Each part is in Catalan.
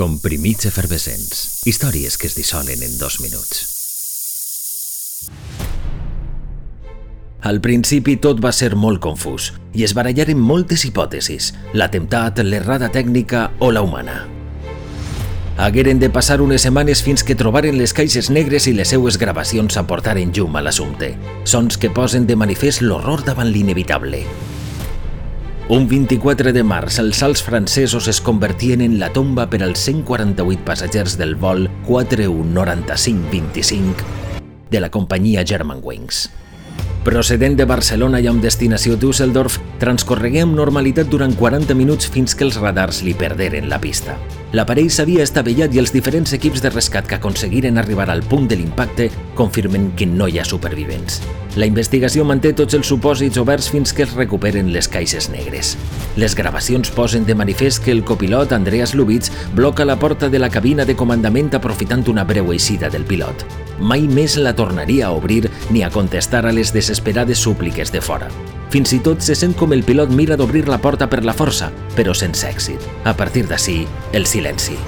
Comprimits efervescents. Històries que es dissolen en dos minuts. Al principi tot va ser molt confús i es barallaren moltes hipòtesis, l'atemptat, l'errada tècnica o la humana. Hagueren de passar unes setmanes fins que trobaren les caixes negres i les seues gravacions aportaren llum a l'assumpte. Sons que posen de manifest l'horror davant l'inevitable. Un 24 de març, els salts francesos es convertien en la tomba per als 148 passatgers del vol 419525 de la companyia Germanwings. Procedent de Barcelona i amb destinació Düsseldorf, transcorregué amb normalitat durant 40 minuts fins que els radars li perderen la pista. L'aparell s'havia estavellat i els diferents equips de rescat que aconseguiren arribar al punt de l'impacte confirmen que no hi ha supervivents. La investigació manté tots els supòsits oberts fins que es recuperen les caixes negres. Les gravacions posen de manifest que el copilot Andreas Lubitz bloca la porta de la cabina de comandament aprofitant una breu eixida del pilot mai més la tornaria a obrir ni a contestar a les desesperades súpliques de fora. Fins i tot se sent com el pilot mira d'obrir la porta per la força, però sense èxit. A partir d'ací, el silenci.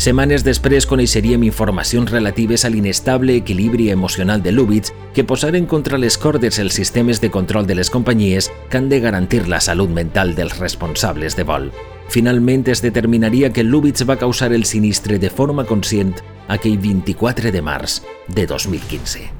Setmanes després coneixeríem informacions relatives a l'inestable equilibri emocional de Lubitz que posaren contra les cordes els sistemes de control de les companyies que han de garantir la salut mental dels responsables de vol. Finalment es determinaria que Lubitz va causar el sinistre de forma conscient aquell 24 de març de 2015.